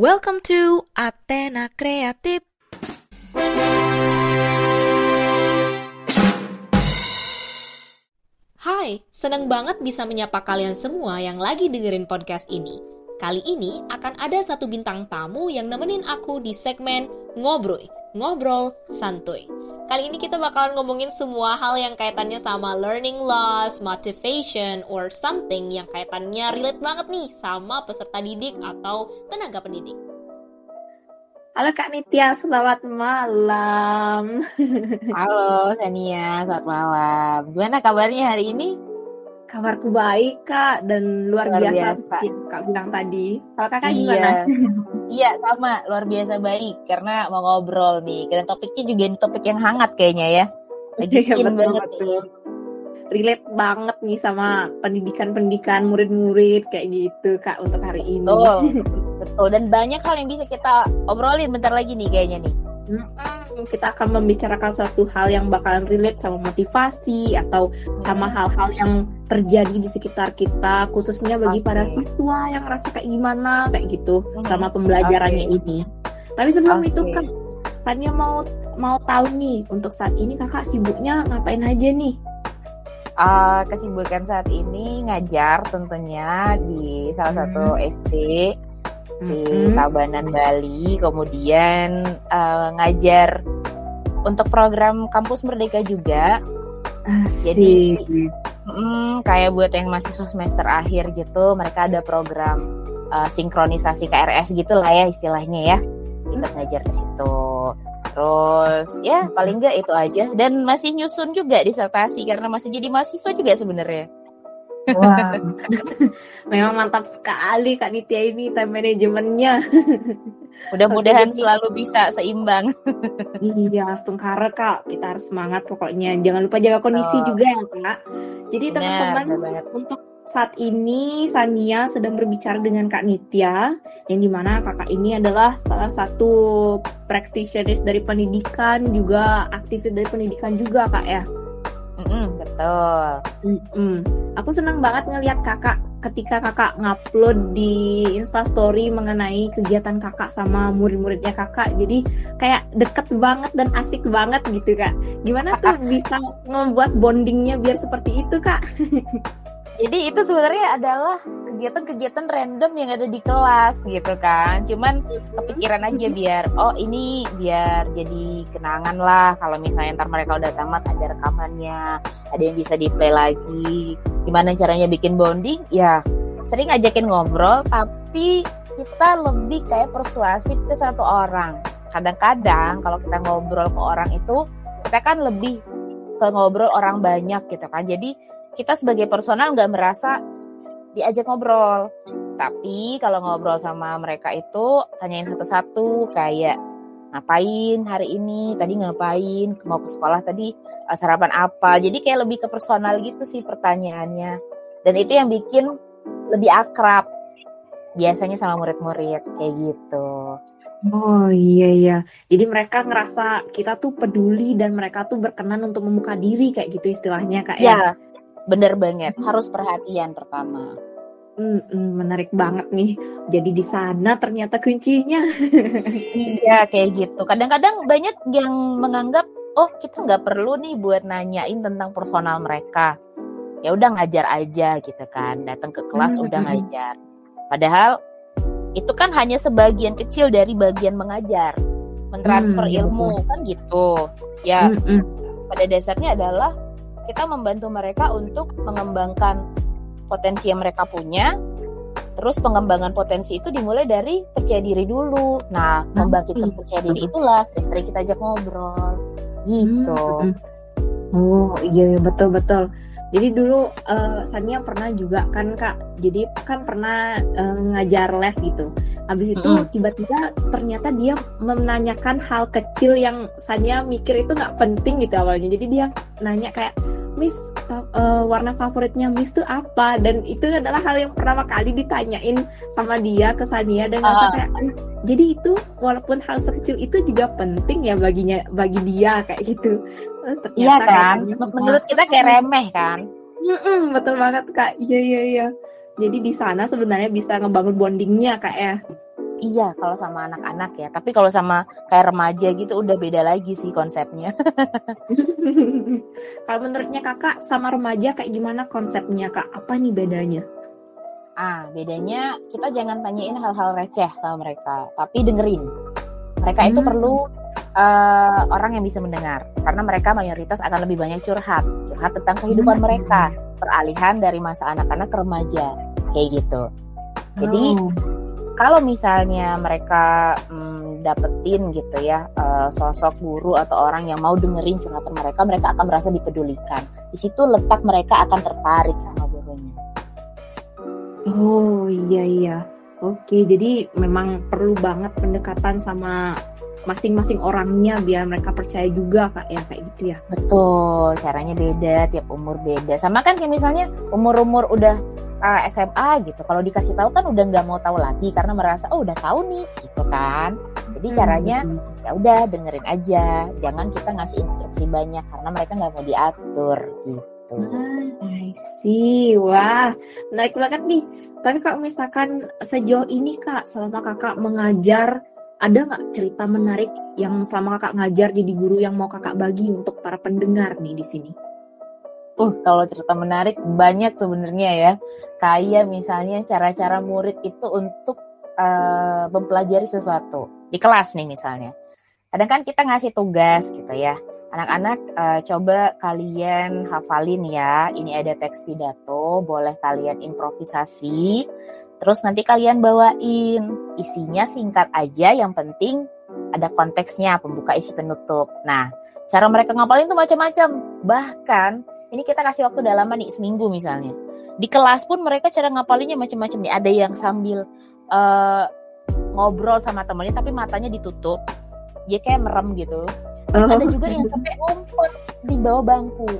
Welcome to Athena Kreatif. Hai, senang banget bisa menyapa kalian semua yang lagi dengerin podcast ini. Kali ini akan ada satu bintang tamu yang nemenin aku di segmen Ngobrol, Ngobrol Santuy. Kali ini kita bakalan ngomongin semua hal yang kaitannya sama learning loss, motivation, or something yang kaitannya relate banget nih sama peserta didik atau tenaga pendidik. Halo Kak Nitya, selamat malam. Halo Sania, selamat malam. Gimana kabarnya hari ini? Kabarku baik Kak dan luar, Luar biasa, biasa. yang Kak bilang tadi. Kalau Kakak Iya. gimana? Iya sama, luar biasa baik karena mau ngobrol nih. Dan topiknya juga ini topik yang hangat kayaknya ya. Lagi Iya, betul, banget betul. nih. Relate banget nih sama pendidikan-pendidikan murid-murid kayak gitu Kak untuk hari ini. Betul, betul. Dan banyak hal yang bisa kita obrolin bentar lagi nih kayaknya nih. Mm-mm, Kita akan membicarakan suatu hal yang bakalan relate sama motivasi atau sama hal-hal yang terjadi di sekitar kita, khususnya bagi Oke. para siswa yang rasa kayak gimana kayak gitu Mhm. sama pembelajarannya Oke. ini. Tapi sebelum Oke. itu kan Tania mau mau tahu nih untuk saat ini kakak sibuknya ngapain aja nih? Eh, kesibukan saat ini ngajar tentunya di salah satu SD di. Tabanan Bali, kemudian eh, ngajar untuk program kampus Merdeka juga. Asik. Mm, kayak buat yang mahasiswa semester akhir gitu, mereka ada program eh, sinkronisasi KRS gitu lah ya istilahnya ya. Kita ngajar di situ. Terus ya paling nggak itu aja dan masih nyusun juga disertasi karena masih jadi mahasiswa juga sebenarnya. Wah, memang mantap sekali Kak Nitya ini time manajemennya. Mudah-mudahan selalu bisa seimbang. Iya, langsung kare kak. Kita harus semangat pokoknya. Jangan lupa jaga kondisi Betul. juga ya kak. Jadi teman-teman untuk saat ini Sania sedang berbicara dengan Kak Nitya, yang di mana kakak ini adalah salah satu practitioners dari pendidikan juga aktivis dari pendidikan juga kak ya. Mm-mm, betul. Mm-mm. Aku senang banget ngelihat kakak ketika kakak ngupload di Instastory mengenai kegiatan kakak sama murid-muridnya kakak. Jadi kayak deket banget dan asik banget gitu kak. Gimana tuh bisa membuat bondingnya biar seperti itu kak? Jadi itu sebenarnya adalah kegiatan-kegiatan random yang ada di kelas gitu kan. Cuman kepikiran aja biar oh ini biar jadi kenangan lah kalau misalnya ntar mereka udah tamat ada rekamannya, ada yang bisa di play lagi. Gimana caranya bikin bonding? Ya sering ajakin ngobrol tapi kita lebih kayak persuasif ke satu orang. Kadang-kadang kalau kita ngobrol ke orang itu kita kan lebih ke ngobrol orang banyak gitu kan. Jadi kita sebagai personal nggak merasa diajak ngobrol. Tapi kalau ngobrol sama mereka itu tanyain satu-satu kayak ngapain hari ini, tadi ngapain, mau ke sekolah tadi eh, sarapan apa. Jadi kayak lebih ke personal gitu sih pertanyaannya. Dan itu yang bikin lebih akrab biasanya sama murid-murid kayak gitu. Oh iya iya. Jadi mereka ngerasa kita tuh peduli dan mereka tuh berkenan untuk membuka diri kayak gitu istilahnya kak ya. Ya, bener banget. Harus perhatian pertama. Mm-mm, menarik banget nih. Jadi di sana ternyata kuncinya. Iya kayak gitu. Kadang-kadang banyak yang menganggap oh kita nggak perlu nih buat nanyain tentang personal mereka. Ya udah ngajar aja gitu kan. Datang ke kelas Hmm, udah ngajar. Padahal itu kan hanya sebagian kecil dari bagian mengajar. Mentransfer Hmm, iya ilmu kan gitu. Ya Mm-mm. pada dasarnya adalah kita membantu mereka untuk mengembangkan potensi yang mereka punya. Terus pengembangan potensi itu dimulai dari percaya diri dulu. Nah, membangkitkan iya, percaya diri itulah sering-sering kita ajak ngobrol. Gitu. Mm-mm. Oh iya iya, betul betul. Jadi dulu eh, Sania pernah juga kan kak. Jadi kan pernah eh, ngajar les gitu. Habis itu Mm-mm. tiba-tiba ternyata dia menanyakan hal kecil yang Sania mikir itu nggak penting gitu awalnya. Jadi dia nanya kayak Miss eh, warna favoritnya Miss tuh apa? Dan itu adalah hal yang pertama kali ditanyain sama dia ke Sania dan Ah. kayak "Ah, jadi itu walaupun hal sekecil itu juga penting ya baginya bagi dia kayak gitu. Terus ternyata Iya kan? kayaknya- Menurut kita kayak remeh kan? Mm-mm, betul banget kak. Iya iya iya. Jadi di sana sebenarnya bisa ngebangun bondingnya kak ya. Iya, kalau sama anak-anak ya. Tapi kalau sama kayak remaja gitu udah beda lagi sih konsepnya. kalau menurutnya kakak sama remaja kayak gimana konsepnya kak? Apa nih bedanya? Ah, bedanya kita jangan tanyain hal-hal receh sama mereka, tapi dengerin. Mereka hmm. itu perlu uh, orang yang bisa mendengar, karena mereka mayoritas akan lebih banyak curhat, curhat tentang kehidupan hmm. mereka, peralihan dari masa anak-anak ke remaja, kayak gitu. Jadi oh kalau misalnya mereka hmm, dapetin gitu ya uh, sosok guru atau orang yang mau dengerin curhatan mereka, mereka akan merasa dipedulikan. Di situ letak mereka akan tertarik sama gurunya. Oh iya iya. Oke, jadi memang perlu banget pendekatan sama masing-masing orangnya biar mereka percaya juga kak ya kayak gitu ya. Betul, caranya beda, tiap umur beda. Sama kan kayak misalnya umur-umur udah uh, eh, SMA gitu kalau dikasih tahu kan udah nggak mau tahu lagi karena merasa oh udah tahu nih gitu kan jadi hmm. caranya ya udah dengerin aja jangan kita ngasih instruksi banyak karena mereka nggak mau diatur gitu Ah, I see. Wah, menarik banget nih. Tapi kalau misalkan sejauh ini kak, selama kakak mengajar, ada nggak cerita menarik yang selama kakak ngajar jadi guru yang mau kakak bagi untuk para pendengar nih di sini? Uh, kalau cerita menarik banyak sebenarnya ya. Kayak misalnya cara-cara murid itu untuk uh, mempelajari sesuatu di kelas nih misalnya. Kadang kan kita ngasih tugas gitu ya. Anak-anak uh, coba kalian hafalin ya. Ini ada teks pidato, boleh kalian improvisasi. Terus nanti kalian bawain. Isinya singkat aja, yang penting ada konteksnya, pembuka isi penutup. Nah, cara mereka ngapalin tuh macam-macam. Bahkan ini kita kasih waktu udah lama nih seminggu misalnya. Di kelas pun mereka cara ngapalinnya macam-macam nih. Ada yang sambil uh, ngobrol sama temennya tapi matanya ditutup. Dia kayak merem gitu. Terus ada juga yang sampai ngumpet di bawah bangku.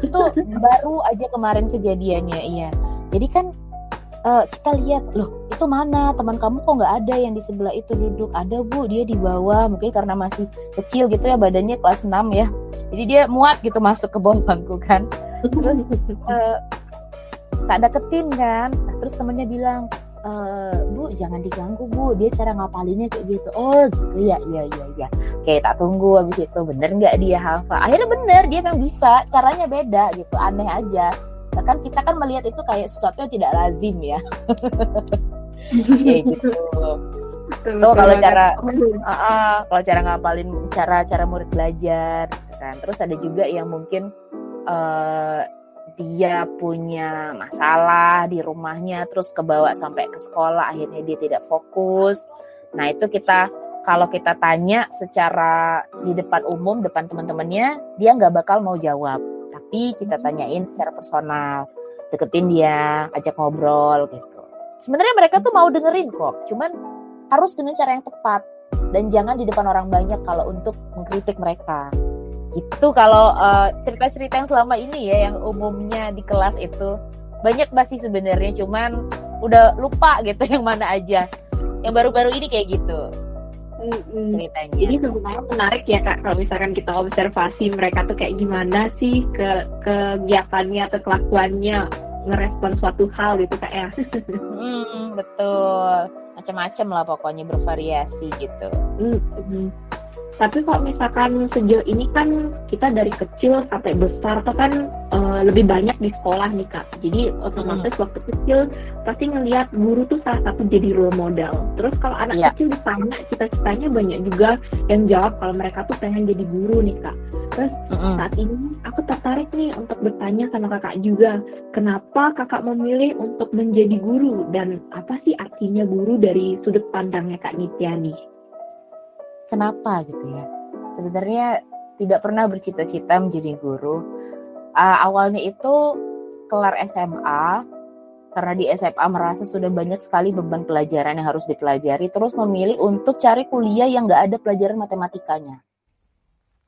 Itu baru aja kemarin kejadiannya iya. Jadi kan uh, kita lihat loh itu mana? Teman kamu kok nggak ada yang di sebelah itu duduk? Ada bu. Dia di bawah. Mungkin karena masih kecil gitu ya badannya kelas 6 ya jadi dia muat gitu masuk ke bawah bangku kan. Terus uh, tak deketin kan. Nah, terus temennya bilang e, bu jangan diganggu bu. Dia cara ngapalinnya kayak gitu. Oh gitu. Ya iya iya iya. Oke tak tunggu habis itu. Bener nggak dia hafal akhirnya bener. Dia memang bisa. Caranya beda gitu. Aneh aja. Kan kita kan melihat itu kayak sesuatu yang tidak lazim ya. Kayak gitu tuh kalau cara uh, uh, kalau cara ngapalin cara cara murid belajar gitu kan. Terus ada juga yang mungkin uh, dia punya masalah di rumahnya terus kebawa sampai ke sekolah akhirnya dia tidak fokus. Nah itu kita kalau kita tanya secara di depan umum depan teman-temannya dia nggak bakal mau jawab. Tapi kita tanyain secara personal deketin dia ajak ngobrol gitu. Sebenarnya mereka tuh mau dengerin kok cuman harus dengan cara yang tepat. Dan jangan di depan orang banyak kalau untuk mengkritik mereka. Gitu kalau uh, cerita-cerita yang selama ini ya yang umumnya di kelas itu. Banyak masih sebenarnya cuman udah lupa gitu yang mana aja. Yang baru-baru ini kayak gitu. Ceritanya. Jadi sebenarnya menarik ya kak kalau misalkan kita observasi mereka tuh kayak gimana sih ke kegiatannya atau kelakuannya ngerespon suatu hal gitu kak ya. mm, betul, macam-macam lah pokoknya bervariasi gitu. Mm-hmm tapi kalau misalkan sejauh ini kan kita dari kecil sampai besar tuh kan uh, lebih banyak di sekolah nih kak jadi otomatis hmm. waktu kecil pasti ngelihat guru tuh salah satu jadi role model terus kalau anak yeah. kecil ditanya cita-citanya banyak juga yang jawab kalau mereka tuh pengen jadi guru nih kak terus hmm. saat ini aku tertarik nih untuk bertanya sama kakak juga kenapa kakak memilih untuk menjadi guru dan apa sih artinya guru dari sudut pandangnya kak Nityani? Kenapa gitu ya? Sebenarnya tidak pernah bercita-cita menjadi guru. Uh, awalnya itu kelar SMA karena di SMA merasa sudah banyak sekali beban pelajaran yang harus dipelajari terus memilih untuk cari kuliah yang gak ada pelajaran matematikanya.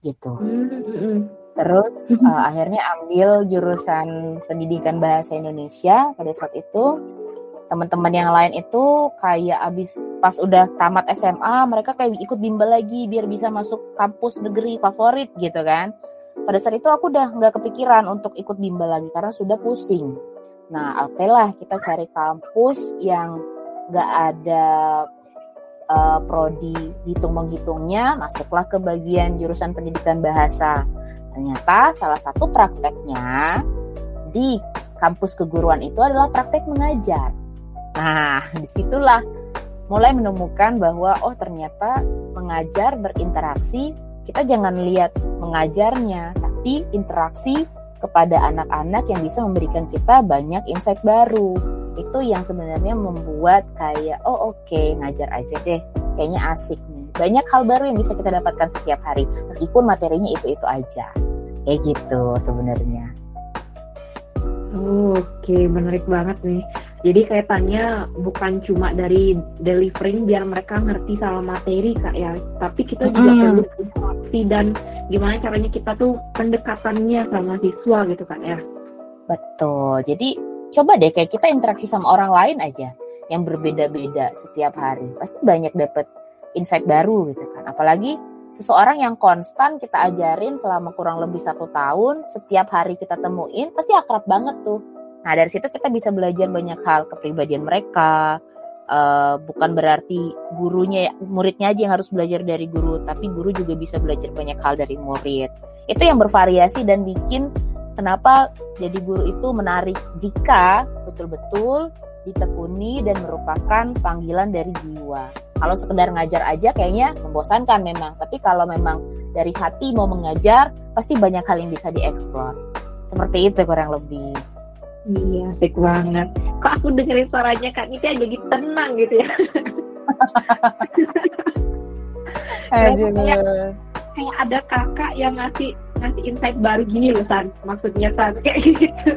Gitu. Mm-hmm. terus uh, akhirnya ambil jurusan pendidikan bahasa Indonesia pada saat itu teman-teman yang lain itu kayak abis pas udah tamat SMA mereka kayak ikut bimbel lagi biar bisa masuk kampus negeri favorit gitu kan pada saat itu aku udah nggak kepikiran untuk ikut bimbel lagi karena sudah pusing nah oke lah kita cari kampus yang nggak ada uh, prodi hitung menghitungnya masuklah ke bagian jurusan pendidikan bahasa. Ternyata salah satu prakteknya di kampus keguruan itu adalah praktek mengajar. Nah, di situlah mulai menemukan bahwa oh ternyata mengajar berinteraksi kita jangan lihat mengajarnya, tapi interaksi kepada anak-anak yang bisa memberikan kita banyak insight baru. Itu yang sebenarnya membuat kayak, oh oke, okay, ngajar aja deh. Kayaknya asik nih. Banyak hal baru yang bisa kita dapatkan setiap hari, meskipun materinya itu-itu aja. Kayak gitu sebenarnya. Oke, okay. menarik banget nih. Jadi kaitannya bukan cuma dari delivering biar mereka ngerti sama materi kak ya, tapi kita juga mm. perlu interaksi dan gimana caranya kita tuh pendekatannya sama siswa gitu kan ya. Betul. Jadi coba deh kayak kita interaksi sama orang lain aja yang berbeda-beda setiap hari. Pasti banyak dapet insight baru gitu kan. Apalagi seseorang yang konstan kita ajarin selama kurang lebih satu tahun, setiap hari kita temuin, pasti akrab banget tuh Nah dari situ kita bisa belajar banyak hal kepribadian mereka. Uh, bukan berarti gurunya, muridnya aja yang harus belajar dari guru, tapi guru juga bisa belajar banyak hal dari murid. Itu yang bervariasi dan bikin kenapa jadi guru itu menarik jika betul-betul ditekuni dan merupakan panggilan dari jiwa. Kalau sekedar ngajar aja kayaknya membosankan memang, tapi kalau memang dari hati mau mengajar, pasti banyak hal yang bisa dieksplor. Seperti itu kurang lebih. Iya, asik banget. Kok aku dengerin suaranya Kak Niti jadi tenang gitu ya. Aduh. Kayak, kayak ada kakak yang ngasih ngasih insight baru gini loh San. Maksudnya San kayak gitu.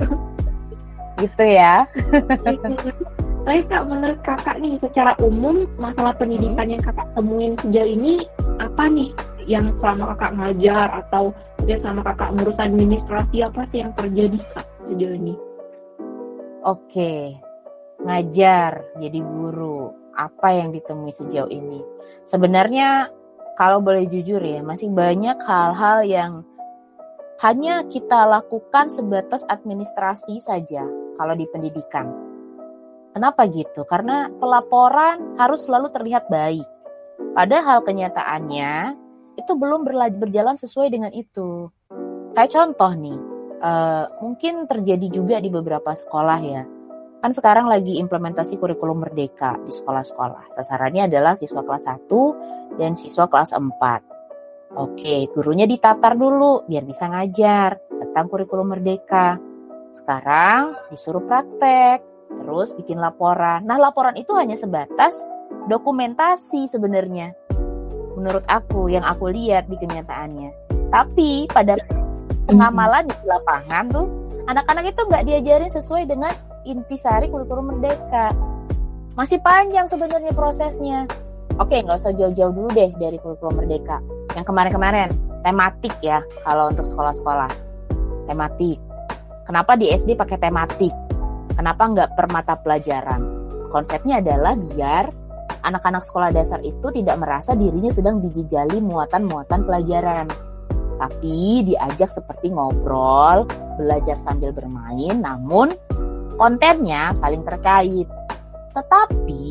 Gitu ya. Tapi Kak menurut kakak nih secara umum masalah pendidikan yang kakak temuin sejauh ini apa nih yang selama kakak ngajar atau dia sama kakak ngurus administrasi apa sih yang terjadi Kak sejauh ini? Oke, ngajar jadi guru. Apa yang ditemui sejauh ini? Sebenarnya kalau boleh jujur ya, masih banyak hal-hal yang hanya kita lakukan sebatas administrasi saja kalau di pendidikan. Kenapa gitu? Karena pelaporan harus selalu terlihat baik. Padahal kenyataannya itu belum berjalan sesuai dengan itu. Kayak contoh nih, uh, mungkin terjadi juga di beberapa sekolah ya. Kan sekarang lagi implementasi kurikulum merdeka di sekolah-sekolah. Sasarannya adalah siswa kelas 1 dan siswa kelas 4. Oke, gurunya ditatar dulu biar bisa ngajar tentang kurikulum merdeka. Sekarang disuruh praktek, terus bikin laporan. Nah, laporan itu hanya sebatas dokumentasi sebenarnya. Menurut aku, yang aku lihat di kenyataannya. Tapi pada pengamalan di lapangan tuh anak-anak itu nggak diajarin sesuai dengan intisari kurikulum merdeka. Masih panjang sebenarnya prosesnya. Oke, nggak usah jauh-jauh dulu deh dari kurikulum merdeka. Yang kemarin-kemarin, tematik ya kalau untuk sekolah-sekolah. Tematik. Kenapa di SD pakai tematik? Kenapa nggak per mata pelajaran? Konsepnya adalah biar anak-anak sekolah dasar itu tidak merasa dirinya sedang dijejali muatan-muatan pelajaran tapi diajak seperti ngobrol, belajar sambil bermain, namun kontennya saling terkait. Tetapi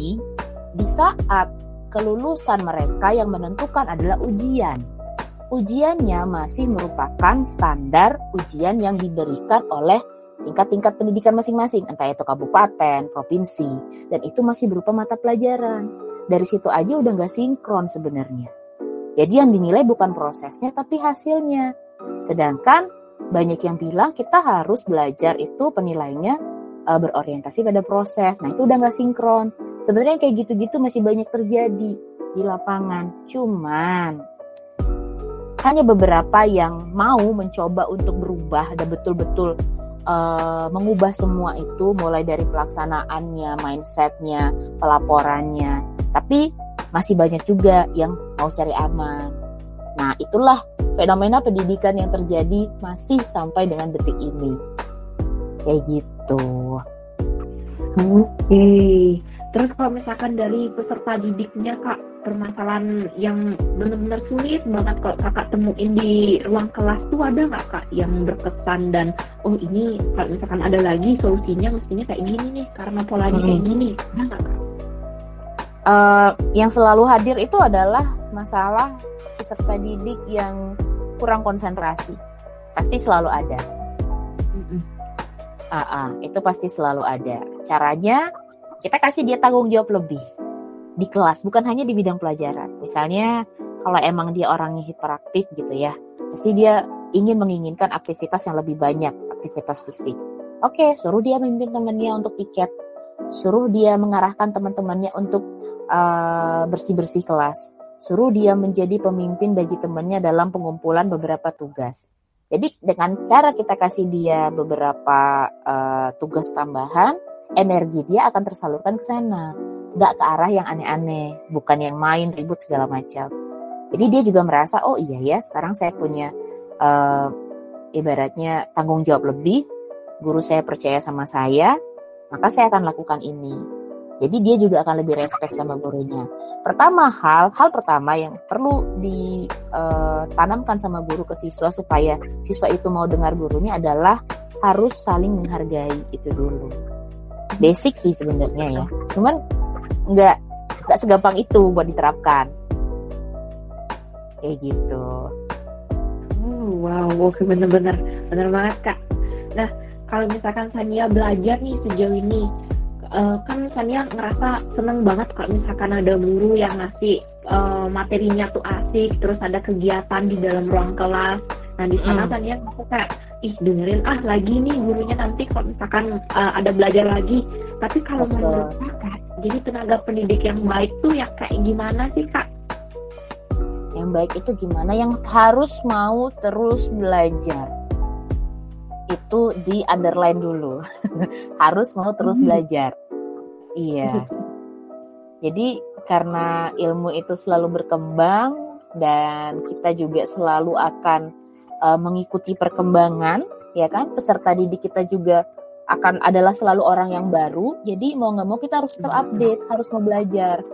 di saat kelulusan mereka yang menentukan adalah ujian. Ujiannya masih merupakan standar ujian yang diberikan oleh tingkat-tingkat pendidikan masing-masing, entah itu kabupaten, provinsi, dan itu masih berupa mata pelajaran. Dari situ aja udah nggak sinkron sebenarnya. Jadi yang dinilai bukan prosesnya tapi hasilnya. Sedangkan banyak yang bilang kita harus belajar itu penilainya uh, berorientasi pada proses. Nah itu udah nggak sinkron. Sebenarnya kayak gitu-gitu masih banyak terjadi di lapangan. Cuman hanya beberapa yang mau mencoba untuk berubah dan betul-betul uh, mengubah semua itu mulai dari pelaksanaannya, mindsetnya, pelaporannya. Tapi masih banyak juga yang mau cari aman. Nah, itulah fenomena pendidikan yang terjadi masih sampai dengan detik ini. Kayak gitu. Oke. Okay. Terus kalau misalkan dari peserta didiknya kak permasalahan yang benar-benar sulit banget kalau kakak temuin di ruang kelas tuh ada nggak kak yang berkesan dan oh ini kalau misalkan ada lagi solusinya mestinya kayak gini nih karena polanya hmm. kayak gini ada nggak kak? Uh, yang selalu hadir itu adalah masalah peserta didik yang kurang konsentrasi. Pasti selalu ada. Uh -uh, itu pasti selalu ada. Caranya kita kasih dia tanggung jawab lebih di kelas bukan hanya di bidang pelajaran. Misalnya kalau emang dia orangnya hiperaktif gitu ya pasti dia ingin menginginkan aktivitas yang lebih banyak aktivitas fisik. Oke suruh dia memimpin temannya untuk piket suruh dia mengarahkan teman-temannya untuk uh, bersih-bersih kelas. Suruh dia menjadi pemimpin bagi temannya dalam pengumpulan beberapa tugas. Jadi dengan cara kita kasih dia beberapa uh, tugas tambahan energi dia akan tersalurkan ke sana. Nggak ke arah yang aneh-aneh bukan yang main ribut segala macam. Jadi dia juga merasa oh iya ya sekarang saya punya uh, ibaratnya tanggung jawab lebih. Guru saya percaya sama saya maka saya akan lakukan ini. Jadi dia juga akan lebih respect sama gurunya. Pertama hal, hal pertama yang perlu ditanamkan eh, sama guru ke siswa supaya siswa itu mau dengar gurunya adalah harus saling menghargai itu dulu. Basic sih sebenarnya ya. Cuman nggak nggak segampang itu buat diterapkan. Kayak gitu. Oh, wow oke bener-bener bener banget kak. Nah kalau misalkan Sania belajar nih sejauh ini uh, kan Sania ngerasa seneng banget kalau misalkan ada guru yang ngasih uh, materinya tuh asik terus ada kegiatan di dalam ruang kelas. Nah di sana mm. Sania aku kayak ih dengerin ah lagi nih gurunya nanti kalau misalkan uh, ada belajar lagi. Tapi kalau menurut kakak jadi tenaga pendidik yang baik tuh ya kayak gimana sih kak? Yang baik itu gimana? Yang harus mau terus belajar itu di underline dulu harus mau terus belajar iya jadi karena ilmu itu selalu berkembang dan kita juga selalu akan uh, mengikuti perkembangan, ya kan? Peserta didik kita juga akan adalah selalu orang yang baru. Jadi mau nggak mau kita harus terupdate, harus mau belajar.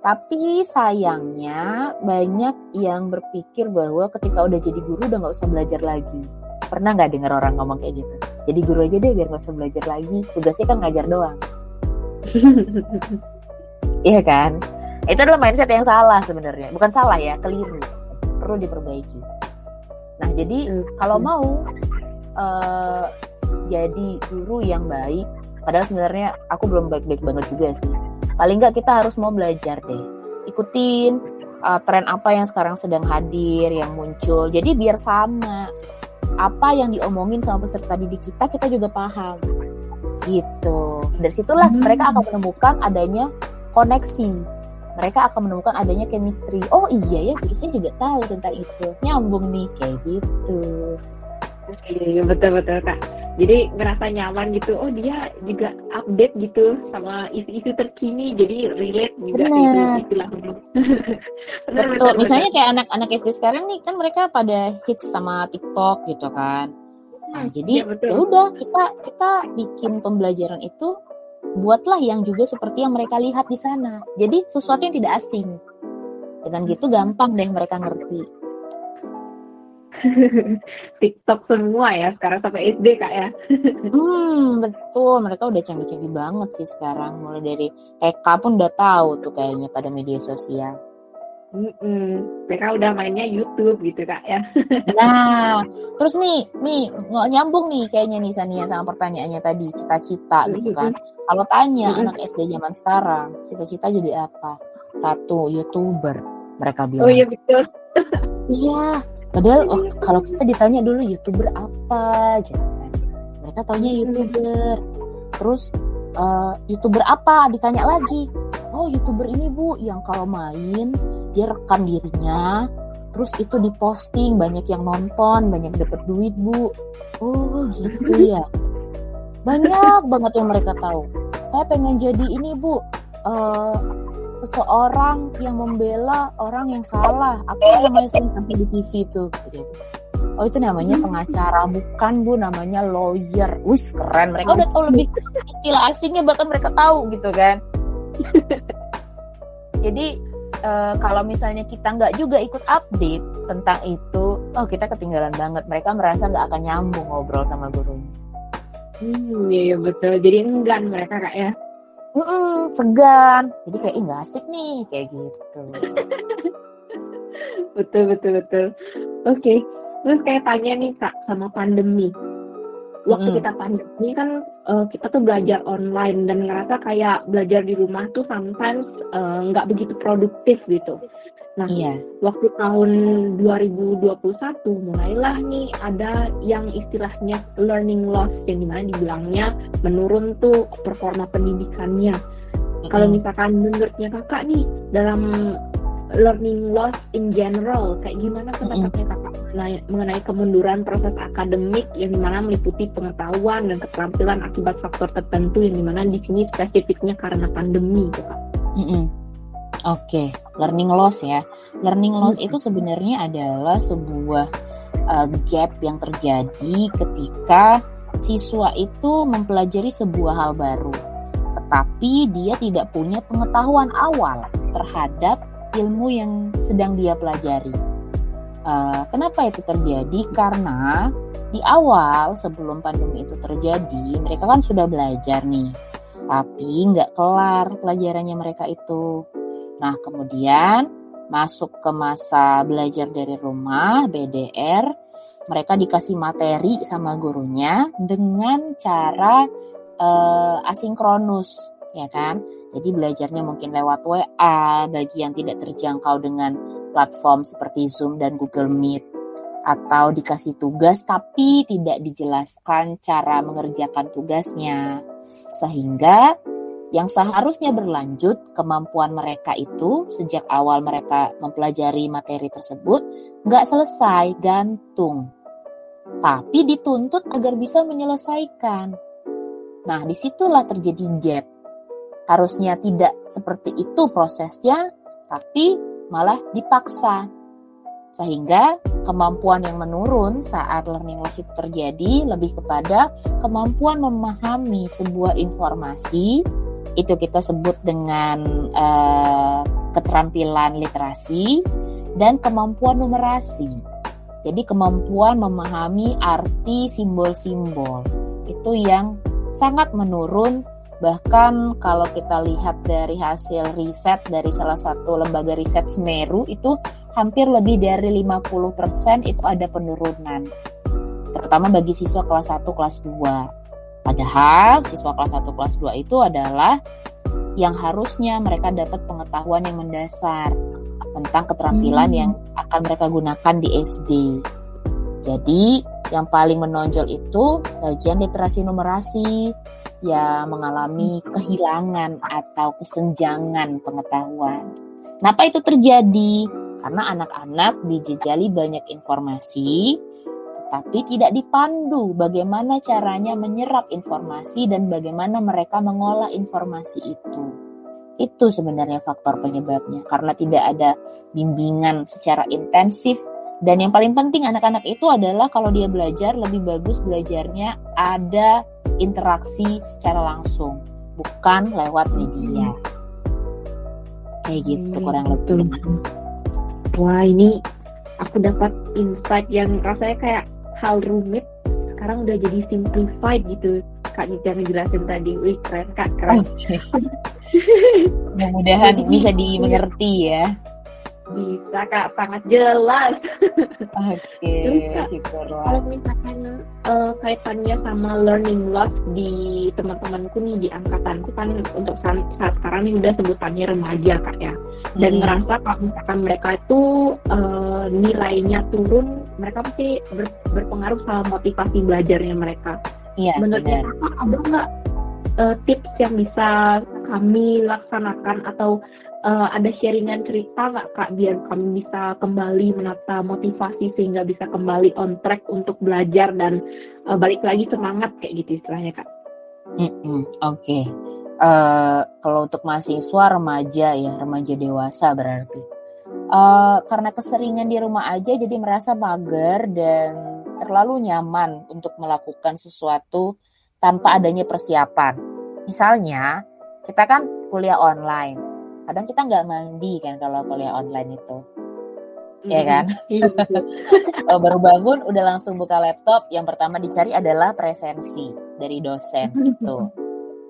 Tapi sayangnya banyak yang berpikir bahwa ketika udah jadi guru udah nggak usah belajar lagi. Pernah nggak dengar orang ngomong kayak gitu? Jadi guru aja deh biar nggak usah belajar lagi. Tugasnya kan ngajar doang. Iya kan? Itu adalah mindset yang salah sebenarnya. Bukan salah ya, keliru. Perlu diperbaiki. Nah, jadi hmm. kalau mau uh, jadi guru yang baik, padahal sebenarnya aku belum baik-baik banget juga sih. Paling nggak kita harus mau belajar deh. Ikutin uh, tren apa yang sekarang sedang hadir, yang muncul. Jadi biar sama apa yang diomongin sama peserta didik kita, kita juga paham. Gitu. Dari situlah hmm. mereka akan menemukan adanya koneksi mereka akan menemukan adanya chemistry. Oh iya ya, guru saya juga tahu tentang itu. Nyambung nih kayak gitu. Iya, iya betul betul kak. Jadi ngerasa nyaman gitu. Oh dia juga update gitu sama isu-isu terkini. Jadi relate juga Bener. istilahnya. betul. betul. Misalnya kayak anak-anak SD sekarang nih kan mereka pada hits sama TikTok gitu kan. Nah, hmm, jadi ya, ya udah kita kita bikin pembelajaran itu buatlah yang juga seperti yang mereka lihat di sana. Jadi sesuatu yang tidak asing. Dengan gitu gampang deh mereka ngerti. TikTok semua ya sekarang sampai SD kak ya. hmm betul mereka udah canggih-canggih banget sih sekarang mulai dari TK pun udah tahu tuh kayaknya pada media sosial. Mm-mm. Mereka udah mainnya YouTube gitu kak ya. nah, terus nih, nih nyambung nih kayaknya nih Sania sama pertanyaannya tadi cita-cita gitu kan. Kalau tanya anak SD zaman sekarang, cita-cita jadi apa? Satu youtuber, mereka bilang. Oh iya betul. iya, padahal oh, kalau kita ditanya dulu youtuber apa gitu kan. Mereka taunya youtuber. Terus uh, youtuber apa? Ditanya lagi. Oh youtuber ini bu, yang kalau main dia rekam dirinya terus itu diposting banyak yang nonton banyak dapat duit bu oh gitu ya banyak banget yang mereka tahu saya pengen jadi ini bu uh, seseorang yang membela orang yang salah apa yang namanya sering tampil di TV itu gitu Oh itu namanya pengacara bukan bu namanya lawyer. Wis keren mereka udah tahu lebih istilah asingnya bahkan mereka tahu gitu kan. Jadi uh, kalau misalnya kita nggak juga ikut update tentang itu, oh kita ketinggalan banget. Mereka merasa nggak akan nyambung ngobrol sama gurunya. Hmm, iya, iya betul. Jadi enggan mereka kak ya. Mm-mm, segan. Jadi kayak ih nggak asik nih kayak gitu. betul betul betul. Oke. Terus kayak tanya nih kak sama pandemi. Waktu Mm-mm. kita pandemi kan eh, kita tuh belajar online dan ngerasa kayak belajar di rumah tuh sometimes eh, nggak begitu produktif gitu. Nah, Iya. waktu tahun 2021 mulailah nih ada yang istilahnya learning loss yang di mana dibilangnya menurun tuh performa pendidikannya. Kalau Mm-mm. misalkan menurutnya kakak nih dalam learning loss in general kayak gimana pendapatnya kakak mengenai, mengenai kemunduran proses akademik yang di mana meliputi pengetahuan dan keterampilan akibat faktor tertentu yang di mana di sini spesifiknya karena pandemi gitu kak. Mm-mm. Oke, learning loss ya. Learning loss itu sebenarnya adalah sebuah uh, gap yang terjadi ketika siswa itu mempelajari sebuah hal baru, tetapi dia tidak punya pengetahuan awal terhadap ilmu yang sedang dia pelajari. Uh, kenapa itu terjadi? Karena di awal sebelum pandemi itu terjadi, mereka kan sudah belajar nih, tapi nggak kelar pelajarannya mereka itu. Nah, kemudian masuk ke masa belajar dari rumah, BDR, mereka dikasih materi sama gurunya dengan cara eh, asinkronus, ya kan? Jadi belajarnya mungkin lewat WA bagi yang tidak terjangkau dengan platform seperti Zoom dan Google Meet atau dikasih tugas tapi tidak dijelaskan cara mengerjakan tugasnya. Sehingga yang seharusnya berlanjut kemampuan mereka itu sejak awal mereka mempelajari materi tersebut nggak selesai gantung tapi dituntut agar bisa menyelesaikan. Nah di situlah terjadi gap. Harusnya tidak seperti itu prosesnya tapi malah dipaksa. Sehingga kemampuan yang menurun saat learning loss itu terjadi lebih kepada kemampuan memahami sebuah informasi itu kita sebut dengan uh, keterampilan literasi dan kemampuan numerasi. Jadi kemampuan memahami arti simbol-simbol. Itu yang sangat menurun. Bahkan kalau kita lihat dari hasil riset dari salah satu lembaga riset Semeru itu hampir lebih dari 50% itu ada penurunan. Terutama bagi siswa kelas 1 kelas 2 Padahal siswa kelas 1 kelas 2 itu adalah yang harusnya mereka dapat pengetahuan yang mendasar tentang keterampilan Hmm. yang akan mereka gunakan di SD. Jadi yang paling menonjol itu bagian literasi numerasi yang mengalami kehilangan atau kesenjangan pengetahuan. Kenapa itu terjadi? Karena anak-anak dijejali banyak informasi, tapi tidak dipandu bagaimana caranya menyerap informasi dan bagaimana mereka mengolah informasi itu. Itu sebenarnya faktor penyebabnya karena tidak ada bimbingan secara intensif dan yang paling penting anak-anak itu adalah kalau dia belajar lebih bagus belajarnya ada interaksi secara langsung bukan lewat media. Kayak gitu Hmm, kurang betul. lebih. Wah ini aku dapat insight yang rasanya kayak hal rumit sekarang udah jadi simplified gitu kak Nica ngejelasin tadi wih keren kak keren. Mudah-mudahan bisa dimengerti ya. bisa kak sangat jelas Oke, syukurlah. kalau misalkan eh, kaitannya sama learning loss di teman-temanku nih di angkatanku kan untuk saat, saat sekarang ini udah sebutannya remaja kak ya dan Mm-mm. merasa kalau misalkan mereka itu eh, nilainya turun mereka pasti ber- berpengaruh sama motivasi belajarnya mereka Iya, menurutnya benar. kakak ada nggak eh, tips yang bisa kami laksanakan atau eh, ada sharingan cerita nggak kak biar kami bisa kembali menata motivasi sehingga bisa kembali on track untuk belajar dan eh, balik lagi semangat kayak gitu istilahnya kak. Mm-mm, Oke. Eh, kalau untuk mahasiswa remaja ya, remaja dewasa berarti. Eh, karena keseringan di rumah aja jadi merasa mager dan terlalu nyaman untuk melakukan sesuatu tanpa adanya persiapan. Misalnya, kita kan kuliah online. Kadang kita nggak mandi kan kalau kuliah online itu. Iya kan? Iya. Kalau baru bangun udah langsung buka laptop, yang pertama dicari adalah presensi dari dosen itu.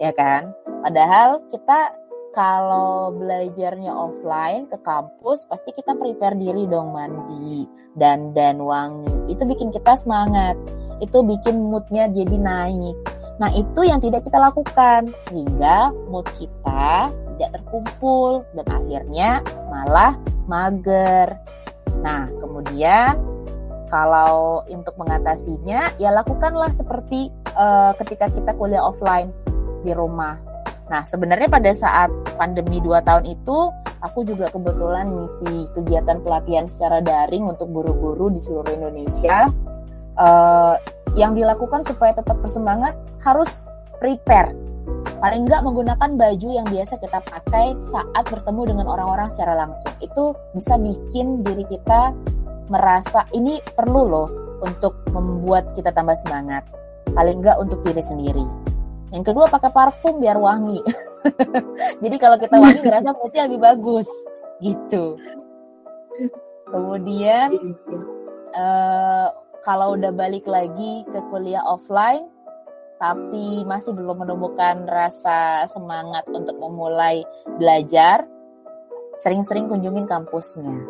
Ya kan? Padahal kita kalau belajarnya offline ke kampus pasti kita prepare diri dong mandi dan dan wangi. Itu bikin kita semangat. Itu bikin moodnya jadi naik. Nah itu yang tidak kita lakukan. Sehingga mood kita tidak terkumpul. Dan akhirnya malah mager. Nah kemudian kalau untuk mengatasinya ya lakukanlah seperti uh, ketika kita kuliah offline di rumah Nah, sebenarnya pada saat pandemi 2 tahun itu, aku juga kebetulan misi kegiatan pelatihan secara daring untuk guru-guru di seluruh Indonesia. Uh, yang dilakukan supaya tetap bersemangat harus prepare. Paling nggak menggunakan baju yang biasa kita pakai saat bertemu dengan orang-orang secara langsung. Itu bisa bikin diri kita merasa ini perlu loh untuk membuat kita tambah semangat. Paling nggak untuk diri sendiri. Yang kedua pakai parfum biar wangi. Jadi kalau kita wangi ngerasa moodnya lebih bagus gitu. Kemudian uh, kalau udah balik lagi ke kuliah offline tapi masih belum menemukan rasa semangat untuk memulai belajar, sering-sering kunjungin kampusnya.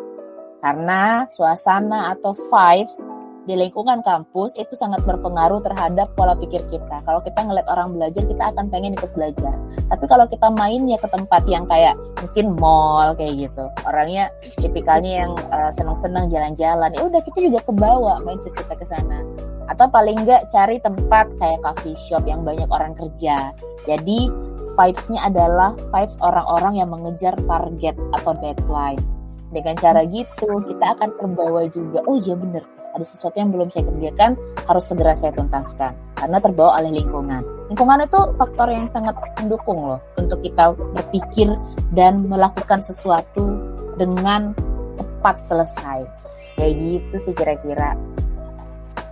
Karena suasana atau vibes di lingkungan kampus itu sangat berpengaruh terhadap pola pikir kita. Kalau kita ngeliat orang belajar, kita akan pengen ikut belajar. Tapi kalau kita main ya ke tempat yang kayak mungkin mall kayak gitu, orangnya tipikalnya yang uh, senang-senang jalan-jalan, ya udah kita juga ke bawah main kita ke sana. Atau paling enggak cari tempat kayak coffee shop yang banyak orang kerja. Jadi vibes-nya adalah vibes orang-orang yang mengejar target atau deadline. Dengan cara gitu, kita akan terbawa juga. Oh iya bener, ada sesuatu yang belum saya kerjakan harus segera saya tuntaskan karena terbawa oleh lingkungan. Lingkungan itu faktor yang sangat mendukung loh untuk kita berpikir dan melakukan sesuatu dengan tepat selesai. Kayak gitu sih kira-kira.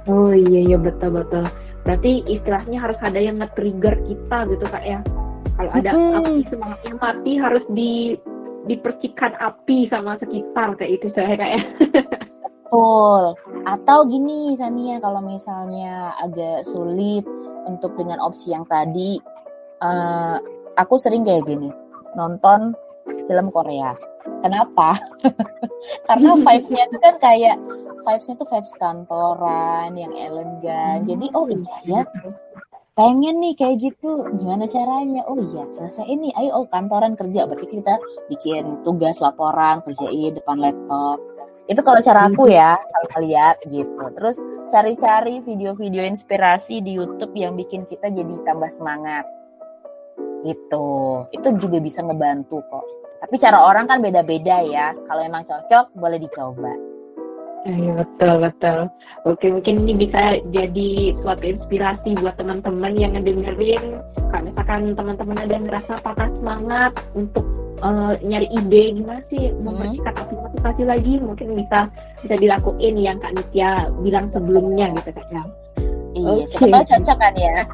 Oh iya iya betul betul. Berarti istilahnya harus ada yang nge-trigger kita gitu kak ya. Kalau ada mm -hmm. api semangatnya mati harus di dipercikan api sama sekitar kayak itu saya kayak. Betul. Atau gini Sania kalau misalnya agak sulit untuk dengan opsi yang tadi, uh, aku sering kayak gini nonton film Korea. Kenapa? Karena vibes-nya itu kan kayak vibes-nya tuh vibes kantoran yang elegan. Jadi oh iya ya, pengen nih kayak gitu gimana caranya oh iya selesai ini ayo oh kantoran kerja berarti kita bikin tugas laporan kerjain depan laptop itu kalau cara aku ya, kalau lihat gitu. Terus cari-cari video-video inspirasi di YouTube yang bikin kita jadi tambah semangat. Gitu. Itu juga bisa ngebantu kok. Tapi cara orang kan beda-beda ya. Kalau emang cocok, boleh dicoba. Iya betul betul. Oke mungkin ini bisa jadi suatu inspirasi buat teman-teman yang ngedengerin. Kalau misalkan teman-teman ada yang ngerasa patah semangat untuk uh, nyari ide gimana sih hmm. mempercepat motivasi lagi mungkin bisa bisa dilakuin yang Kak Nitya bilang sebelumnya gitu Kak ya. Iya, okay. siapa cocok kan ya.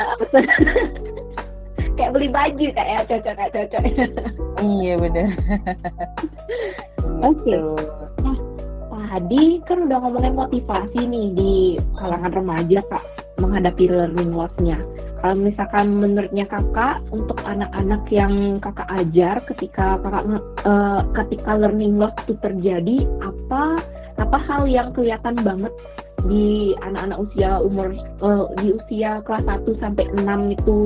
Ah, kayak beli baju kayak cocok kayak cocok. iya benar. Oke. Okay. Nah, tadi kan udah ngomongin motivasi nih di kalangan remaja Kak menghadapi learning loss-nya. Kalau misalkan menurutnya kakak untuk anak-anak yang kakak ajar ketika kakak uh, ketika learning loss itu terjadi apa apa hal yang kelihatan banget di anak-anak usia umur uh, di usia kelas 1 sampai 6 itu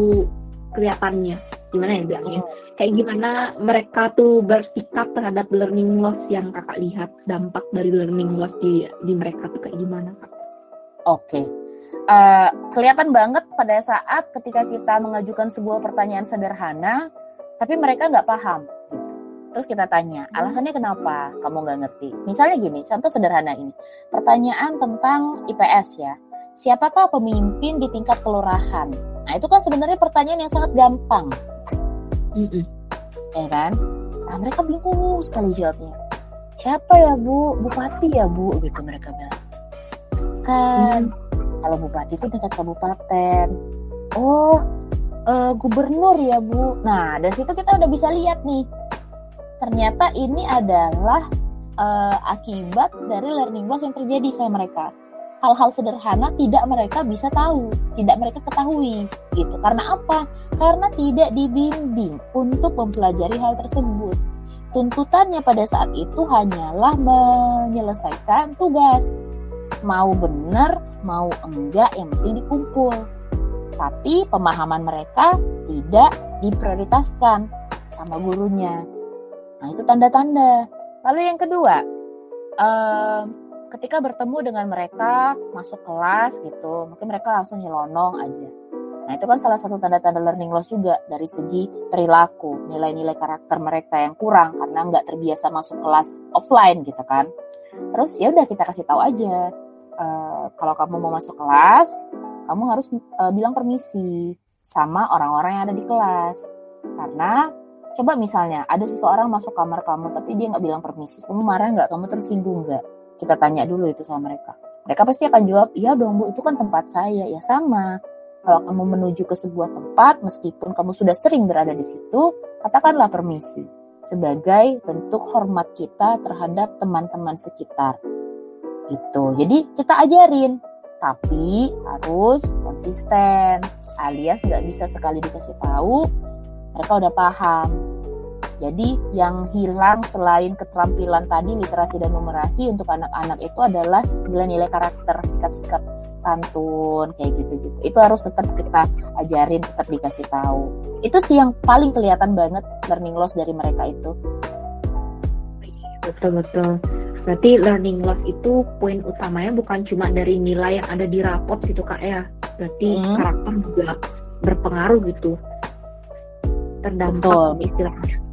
kelihatannya gimana ya bilangnya kayak gimana mereka tuh bersikap terhadap learning loss yang kakak lihat dampak dari learning loss di di mereka tuh kayak gimana kak? Oke, okay uh, kelihatan banget pada saat ketika kita mengajukan sebuah pertanyaan sederhana, tapi mereka nggak paham. Gitu. Terus kita tanya, alasannya kenapa kamu nggak ngerti? Misalnya gini, contoh sederhana ini, pertanyaan tentang IPS ya. Siapakah pemimpin di tingkat kelurahan? Nah itu kan sebenarnya pertanyaan yang sangat gampang, mm -mm. ya kan? Nah mereka bingung sekali jawabnya. Siapa ya bu? Bupati ya bu? Gitu mereka bilang. Kan mm kalau bupati itu tingkat kabupaten oh uh, gubernur ya bu nah dari situ kita udah bisa lihat nih ternyata ini adalah uh, akibat dari learning loss yang terjadi sama mereka hal-hal sederhana tidak mereka bisa tahu, tidak mereka ketahui gitu. Karena apa? Karena tidak dibimbing untuk mempelajari hal tersebut. Tuntutannya pada saat itu hanyalah menyelesaikan tugas. Mau benar, mau enggak, yang penting dikumpul. Tapi pemahaman mereka tidak diprioritaskan sama gurunya. Nah, itu tanda-tanda. Lalu yang kedua, eh, ketika bertemu dengan mereka masuk kelas gitu, mungkin mereka langsung nyelonong aja. Nah, itu kan salah satu tanda-tanda learning loss juga dari segi perilaku, nilai-nilai karakter mereka yang kurang karena nggak terbiasa masuk kelas offline gitu kan. Terus ya udah kita kasih tahu aja, uh, kalau kamu mau masuk kelas, kamu harus uh, bilang permisi sama orang-orang yang ada di kelas. Karena coba misalnya ada seseorang masuk kamar kamu tapi dia nggak bilang permisi, kamu marah nggak? Kamu tersinggung nggak? Kita tanya dulu itu sama mereka. Mereka pasti akan jawab, iya dong bu, itu kan tempat saya. Ya sama, kalau kamu menuju ke sebuah tempat, meskipun kamu sudah sering berada di situ, katakanlah permisi sebagai bentuk hormat kita terhadap teman-teman sekitar. Gitu. Jadi kita ajarin, tapi harus konsisten. Alias nggak bisa sekali dikasih tahu, mereka udah paham. Jadi yang hilang selain keterampilan tadi literasi dan numerasi untuk anak-anak itu adalah nilai-nilai karakter, sikap-sikap santun kayak gitu-gitu. Itu harus tetap kita ajarin, tetap dikasih tahu. Itu sih yang paling kelihatan banget learning loss dari mereka itu. Betul betul. Berarti learning loss itu poin utamanya bukan cuma dari nilai yang ada di rapot gitu kak ya. Berarti hmm. karakter juga berpengaruh gitu. Terdampak betul. istilahnya.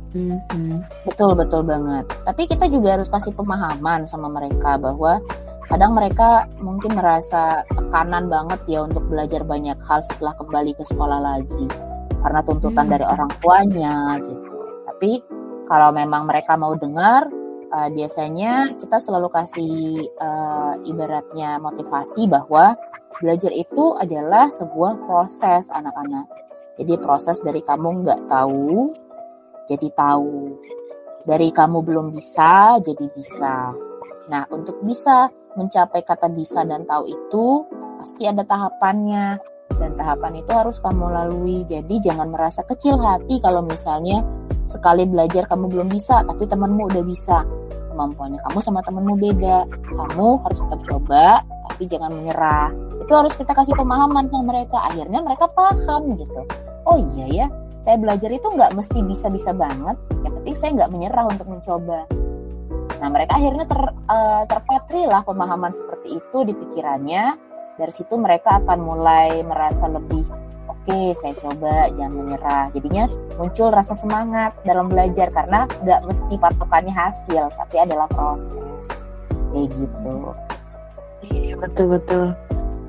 Betul betul banget. Tapi kita juga harus kasih pemahaman sama mereka bahwa kadang mereka mungkin merasa tekanan banget ya untuk belajar banyak hal setelah kembali ke sekolah lagi karena tuntutan hmm. dari orang tuanya gitu. Tapi kalau memang mereka mau dengar, uh, biasanya kita selalu kasih uh, ibaratnya motivasi bahwa belajar itu adalah sebuah proses anak-anak. Jadi proses dari kamu nggak tahu, jadi tahu. Dari kamu belum bisa, jadi bisa. Nah, untuk bisa mencapai kata bisa dan tahu itu pasti ada tahapannya dan tahapan itu harus kamu lalui. Jadi jangan merasa kecil hati kalau misalnya sekali belajar kamu belum bisa tapi temanmu udah bisa. Kemampuannya kamu sama temanmu beda. Kamu harus tetap coba tapi jangan menyerah. Itu harus kita kasih pemahaman sama mereka. Akhirnya mereka paham gitu. Oh iya ya, saya belajar itu nggak mesti bisa-bisa banget. Yang penting saya nggak menyerah untuk mencoba Nah, mereka akhirnya ter, uh, terpatri lah pemahaman seperti itu di pikirannya. Dari situ mereka akan mulai merasa lebih oke, okay, saya coba, jangan menyerah. Jadinya muncul rasa semangat dalam belajar karena nggak mesti patokannya hasil, tapi adalah proses. Kayak gitu. Iya, betul-betul.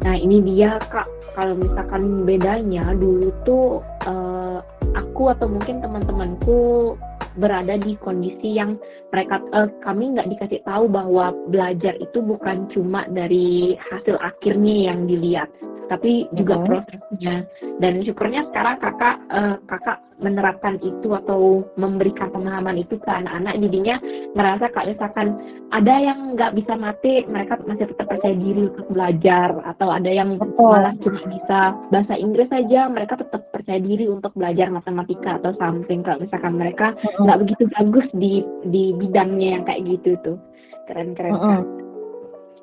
Nah, ini dia Kak, kalau misalkan bedanya dulu tuh uh, aku atau mungkin teman-temanku berada di kondisi yang mereka uh, kami nggak dikasih tahu bahwa belajar itu bukan cuma dari hasil akhirnya yang dilihat tapi juga mm -hmm. prosesnya dan syukurnya sekarang kakak uh, kakak menerapkan itu atau memberikan pemahaman itu ke anak-anak jadinya ngerasa kak misalkan ada yang nggak bisa mati mereka masih tetap percaya diri untuk belajar atau ada yang Betul. malah cuma bisa bahasa Inggris saja mereka tetap percaya diri untuk belajar matematika atau something kalau misalkan mereka nggak mm -hmm. begitu bagus di di bidangnya yang kayak gitu tuh keren keren mm -hmm.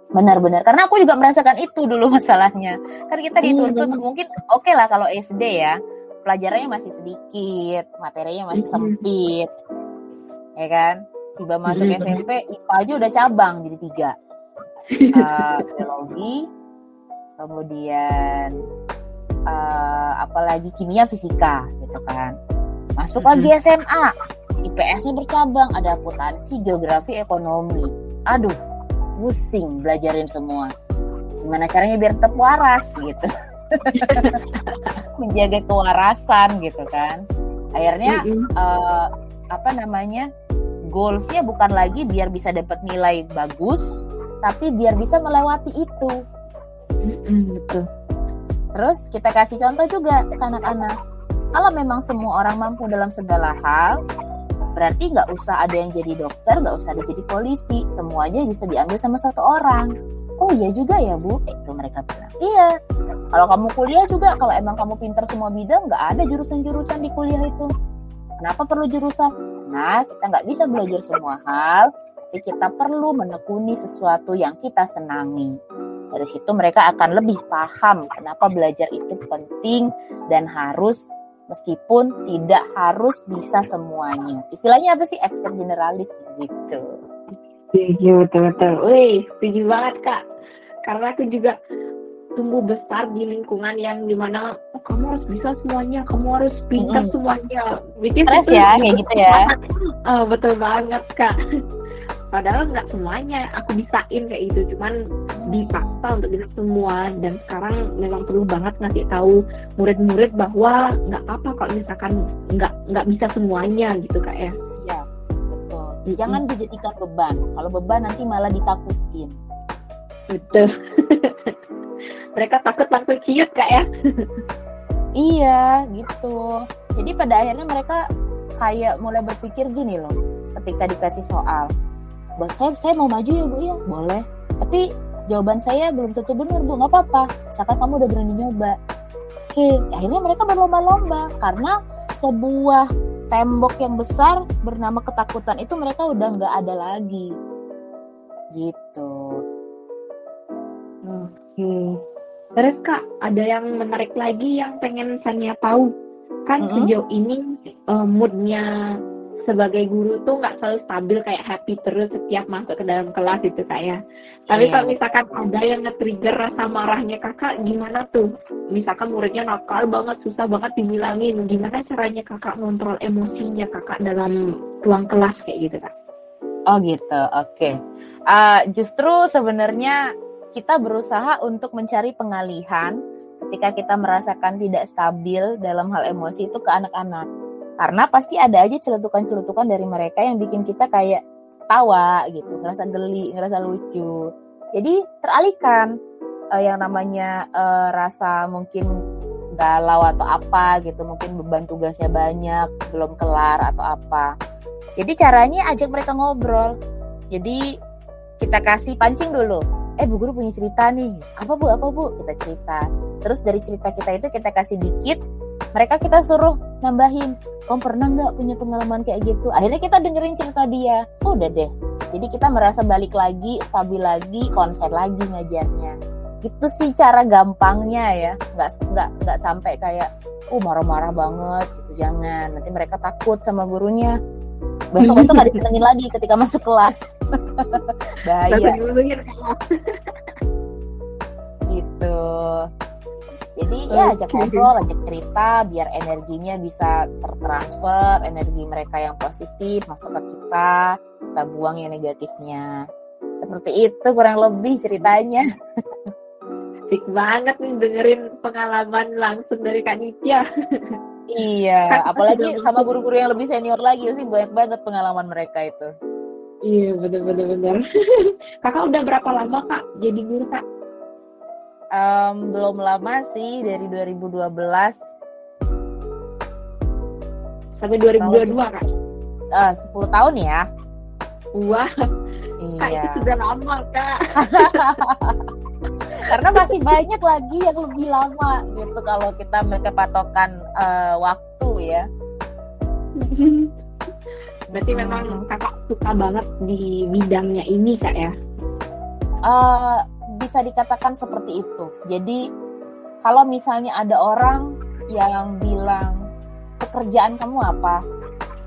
Benar-benar, karena aku juga merasakan itu dulu masalahnya. Kan kita dituntut hmm. mungkin oke okay lah kalau SD ya, pelajarannya masih sedikit, materinya masih sempit, ya kan? Tiba masuk SMP, IPA aja udah cabang jadi tiga. Uh, biologi, kemudian uh, apalagi kimia, fisika, gitu kan. Masuk lagi SMA, IPS-nya bercabang, ada akuntansi, geografi, ekonomi. Aduh, pusing belajarin semua. Gimana caranya biar tetap waras gitu. Menjaga kewarasan gitu kan. Akhirnya mm -hmm. uh, apa namanya goalsnya bukan lagi biar bisa dapat nilai bagus tapi biar bisa melewati itu. Mm -hmm, betul. Terus kita kasih contoh juga ke anak-anak. Kalau memang semua orang mampu dalam segala hal Berarti nggak usah ada yang jadi dokter, nggak usah ada jadi polisi, semuanya bisa diambil sama satu orang. oh iya juga ya bu. Itu mereka bilang. Iya. Kalau kamu kuliah juga kalau emang kamu pinter semua bidang nggak ada jurusan-jurusan di kuliah itu. Kenapa perlu jurusan? Nah kita nggak bisa belajar semua hal tapi kita perlu menekuni sesuatu yang kita senangi. Dari situ mereka akan lebih paham kenapa belajar itu penting dan harus meskipun tidak harus bisa semuanya. Istilahnya apa sih expert generalis gitu. Setuju betul-betul. Wih, setuju banget kak. Karena aku juga tumbuh besar di lingkungan yang di mana oh, kamu harus bisa semuanya, kamu harus pintar mm -hmm. semuanya. Stres ya, kayak gitu ya. oh, betul banget kak padahal nggak semuanya aku bisain kayak gitu. Cuman dipaksa untuk bisa semua. Dan sekarang memang perlu banget ngasih tahu murid-murid bahwa nggak apa kalau misalkan nggak nggak bisa semuanya gitu kak ya. Ya betul. Jangan mm-hmm. dijadikan beban. Kalau beban nanti malah ditakutin. Betul. Mereka takut langsung ciut kak ya. Iya gitu. Jadi pada akhirnya mereka kayak mulai berpikir gini loh ketika dikasih soal saya saya mau maju ya bu. Ya boleh. Tapi jawaban saya belum tentu benar bu. Nggak apa-apa. Misalkan kamu udah berani nyoba. Oke akhirnya mereka berlomba-lomba. Karena sebuah tembok yang besar bernama ketakutan itu mereka udah nggak ada lagi. Gitu. Oke. Terus kak ada yang menarik lagi yang pengen Sania tahu? Kan mm -hmm. sejauh ini uh, moodnya sebagai guru tuh nggak selalu stabil kayak happy terus setiap masuk ke dalam kelas itu kayak. Tapi yeah. kalau misalkan ada yang nge-trigger rasa marahnya kakak, gimana tuh? Misalkan muridnya nakal banget, susah banget dibilangin. Gimana caranya kakak ngontrol emosinya kakak dalam ruang kelas kayak gitu kak? Oh gitu, oke. Okay. Uh, justru sebenarnya kita berusaha untuk mencari pengalihan ketika kita merasakan tidak stabil dalam hal emosi itu ke anak-anak karena pasti ada aja celetukan-celetukan dari mereka yang bikin kita kayak tawa gitu, ngerasa geli, ngerasa lucu. Jadi teralihkan uh, yang namanya uh, rasa mungkin galau atau apa gitu, mungkin beban tugasnya banyak, belum kelar atau apa. Jadi caranya ajak mereka ngobrol. Jadi kita kasih pancing dulu. Eh Bu Guru punya cerita nih. Apa Bu? Apa Bu? Kita cerita. Terus dari cerita kita itu kita kasih dikit mereka kita suruh nambahin kamu pernah nggak punya pengalaman kayak gitu? Akhirnya kita dengerin cerita dia. Oh, udah deh. Jadi kita merasa balik lagi stabil lagi konsen lagi ngajarnya. Itu sih cara gampangnya ya. Nggak nggak nggak sampai kayak oh marah-marah banget gitu. Jangan. Nanti mereka takut sama gurunya. Besok besok nggak disenengin lagi ketika masuk kelas. Bahaya. Gitu jadi ya ajak ngobrol, ajak cerita biar energinya bisa tertransfer, energi mereka yang positif masuk ke kita, kita buang yang negatifnya. Seperti itu kurang lebih ceritanya. Asik banget nih dengerin pengalaman langsung dari Kak Nitya. iya, kan apalagi sama guru-guru yang lebih senior lagi sih banyak banget pengalaman mereka itu. Iya, bener-bener. bener. Kakak udah berapa lama Kak jadi guru Kak? Um, belum lama sih dari 2012 sampai 2022 kan? Uh, 10 tahun ya. Wah. Iya. Kak, itu sudah lama, Kak. Karena masih banyak lagi yang lebih lama gitu kalau kita mereka patokan uh, waktu ya. Berarti hmm. memang kakak suka banget di bidangnya ini kak ya? Uh, bisa dikatakan seperti itu. Jadi kalau misalnya ada orang yang bilang pekerjaan kamu apa?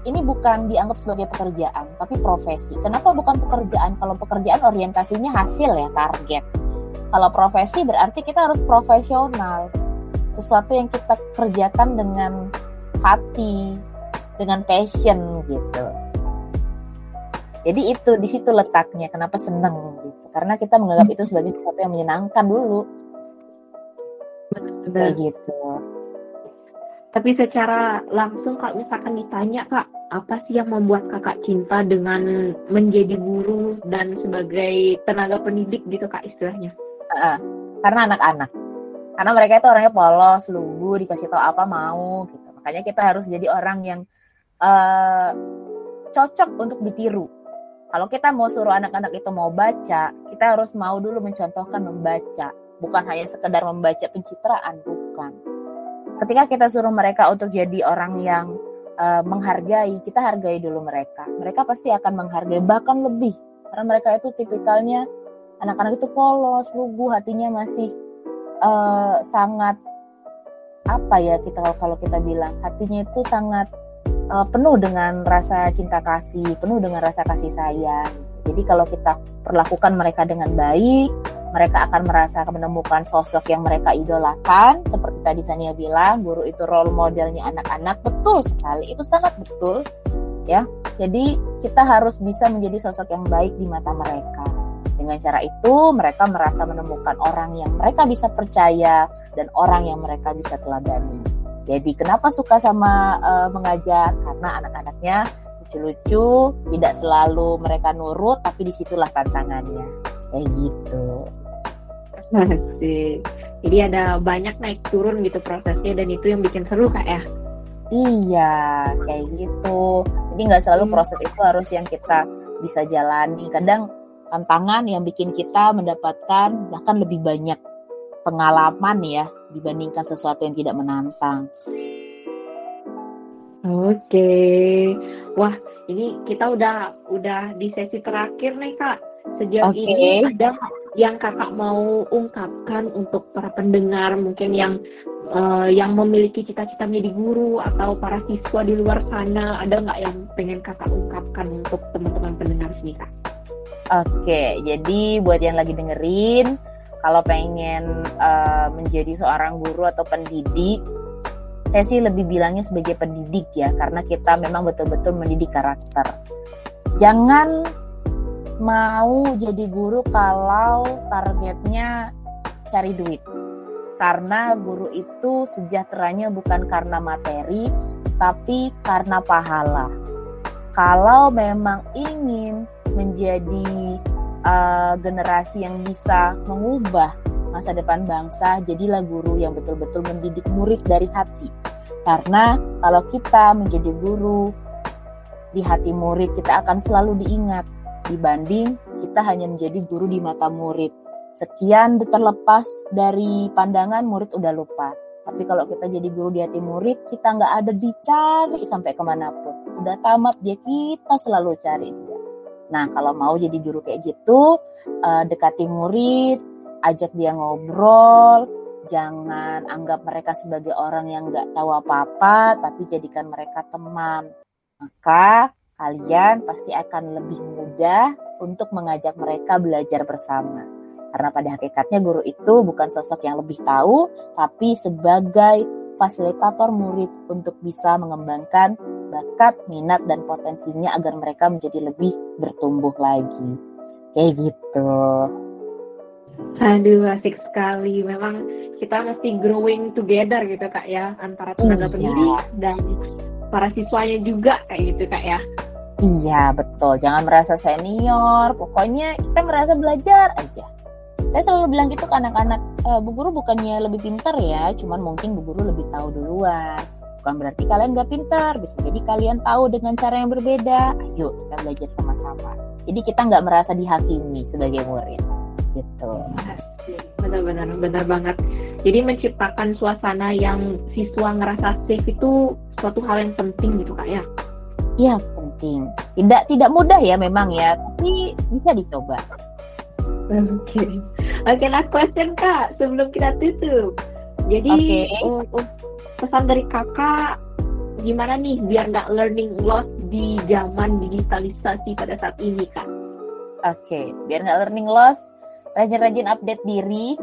Ini bukan dianggap sebagai pekerjaan, tapi profesi. Kenapa bukan pekerjaan? Kalau pekerjaan orientasinya hasil ya, target. Kalau profesi berarti kita harus profesional. Sesuatu yang kita kerjakan dengan hati, dengan passion gitu. Jadi itu di situ letaknya kenapa seneng gitu. Karena kita menganggap itu sebagai sesuatu yang menyenangkan dulu. Benar. Kayak gitu. Tapi secara langsung kalau misalkan ditanya kak, apa sih yang membuat kakak cinta dengan menjadi guru dan sebagai tenaga pendidik gitu kak istilahnya? Uh, karena anak-anak. Karena mereka itu orangnya polos, lugu, dikasih tahu apa mau gitu. Makanya kita harus jadi orang yang uh, cocok untuk ditiru kalau kita mau suruh anak-anak itu mau baca, kita harus mau dulu mencontohkan membaca, bukan hanya sekedar membaca pencitraan, bukan. Ketika kita suruh mereka untuk jadi orang yang uh, menghargai, kita hargai dulu mereka. Mereka pasti akan menghargai bahkan lebih karena mereka itu tipikalnya anak-anak itu polos, lugu, hatinya masih uh, sangat apa ya kita kalau kita bilang hatinya itu sangat uh, penuh dengan rasa cinta kasih, penuh dengan rasa kasih sayang. Jadi kalau kita perlakukan mereka dengan baik, mereka akan merasa menemukan sosok yang mereka idolakan. Seperti tadi Sania bilang, guru itu role modelnya anak-anak. Betul sekali, itu sangat betul. Ya, jadi kita harus bisa menjadi sosok yang baik di mata mereka. Dengan cara itu, mereka merasa menemukan orang yang mereka bisa percaya dan orang yang mereka bisa teladani. Jadi kenapa suka sama uh, mengajar? Karena anak-anaknya lucu-lucu, tidak selalu mereka nurut, tapi di situlah tantangannya. Kayak gitu. Asik. Jadi ada banyak naik turun gitu prosesnya dan itu yang bikin seru kak ya? Iya, kayak gitu. Jadi nggak selalu hmm. proses itu harus yang kita bisa jalani. Kadang tantangan yang bikin kita mendapatkan bahkan lebih banyak pengalaman ya dibandingkan sesuatu yang tidak menantang. Oke, wah ini kita udah udah di sesi terakhir nih kak. Sejauh okay. ini ada yang kakak mau ungkapkan untuk para pendengar mungkin yang uh, yang memiliki cita-cita menjadi guru atau para siswa di luar sana ada nggak yang pengen kakak ungkapkan untuk teman-teman pendengar sini kak? Oke, jadi buat yang lagi dengerin kalau pengen uh, menjadi seorang guru atau pendidik saya sih lebih bilangnya sebagai pendidik ya karena kita memang betul-betul mendidik karakter. Jangan mau jadi guru kalau targetnya cari duit. Karena guru itu sejahteranya bukan karena materi tapi karena pahala. Kalau memang ingin menjadi uh, generasi yang bisa mengubah masa depan bangsa, jadilah guru yang betul-betul mendidik murid dari hati. Karena kalau kita menjadi guru di hati murid, kita akan selalu diingat dibanding kita hanya menjadi guru di mata murid. Sekian terlepas dari pandangan murid udah lupa. Tapi kalau kita jadi guru di hati murid, kita nggak ada dicari sampai ke mana pun. Udah tamat dia kita selalu cari dia. Nah, kalau mau jadi guru kayak gitu, uh, dekati murid, ajak dia ngobrol, jangan anggap mereka sebagai orang yang nggak tahu apa-apa, tapi jadikan mereka teman. Maka kalian pasti akan lebih mudah untuk mengajak mereka belajar bersama. Karena pada hakikatnya guru itu bukan sosok yang lebih tahu, tapi sebagai fasilitator murid untuk bisa mengembangkan bakat, minat, dan potensinya agar mereka menjadi lebih bertumbuh lagi. Kayak gitu. Aduh, asik sekali. Memang kita mesti growing together gitu kak ya, antara tenaga iya. pendidik dan para siswanya juga kayak gitu kak ya. Iya betul, jangan merasa senior. Pokoknya kita merasa belajar aja. Saya selalu bilang gitu ke anak-anak, e, Bu Guru bukannya lebih pintar ya, cuman mungkin Bu Guru lebih tahu duluan Bukan berarti kalian gak pintar, bisa jadi kalian tahu dengan cara yang berbeda. Ayo kita belajar sama-sama. Jadi kita nggak merasa dihakimi sebagai murid, gitu. Benar-benar, benar banget. Jadi menciptakan suasana yang siswa ngerasa safe itu suatu hal yang penting gitu kak ya? Iya penting. Tidak tidak mudah ya memang ya, tapi bisa dicoba. Oke, okay. oke okay, last question kak sebelum kita tutup. Jadi okay. uh, uh, pesan dari kakak gimana nih biar nggak learning loss di zaman digitalisasi pada saat ini kak? Oke, okay. biar nggak learning loss, rajin-rajin update diri.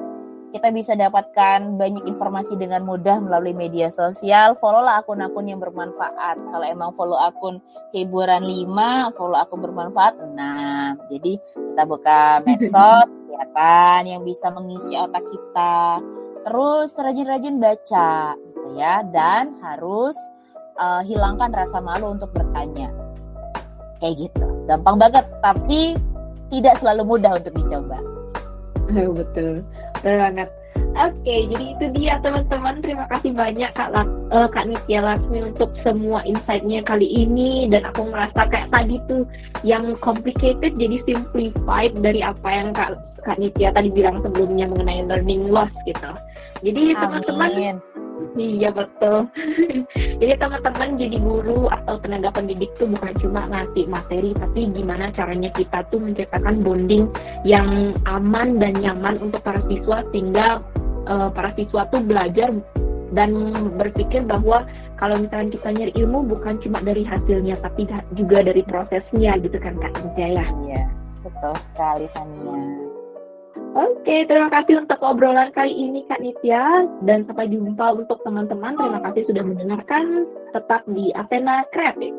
Kita bisa dapatkan banyak informasi dengan mudah melalui media sosial. Follow akun-akun yang bermanfaat. Kalau emang follow akun hiburan 5, follow akun bermanfaat 6. Jadi kita buka medsos, kelihatan yang bisa mengisi otak kita. Terus rajin-rajin baca ya dan harus uh, hilangkan rasa malu untuk bertanya kayak gitu gampang banget tapi tidak selalu mudah untuk dicoba betul betul banget Oke, jadi itu dia teman-teman. Terima kasih banyak Kak, uh, Kak Nitya Lasmi untuk semua insight-nya kali ini. Dan aku merasa kayak tadi tuh yang complicated jadi simplified dari apa yang Kak Kak Nitya tadi bilang sebelumnya mengenai learning loss gitu. Jadi teman-teman Iya betul. jadi teman-teman jadi guru atau tenaga pendidik tuh bukan cuma ngasih materi, tapi gimana caranya kita tuh menciptakan bonding yang aman dan nyaman untuk para siswa sehingga uh, para siswa tuh belajar dan berpikir bahwa kalau misalnya kita nyari ilmu bukan cuma dari hasilnya tapi juga dari prosesnya gitu kan Kak Nitya ya. Iya, betul sekali Sania. Oke, terima kasih untuk obrolan kali ini Kak Nitya dan sampai jumpa untuk teman-teman. Terima kasih sudah mendengarkan. Tetap di Athena Kreatif.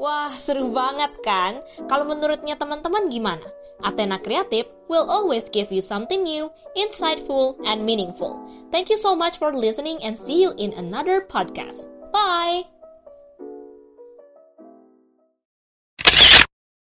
Wah, seru banget kan? Kalau menurutnya teman-teman gimana? Athena Kreatif will always give you something new, insightful, and meaningful. Thank you so much for listening and see you in another podcast. Bye!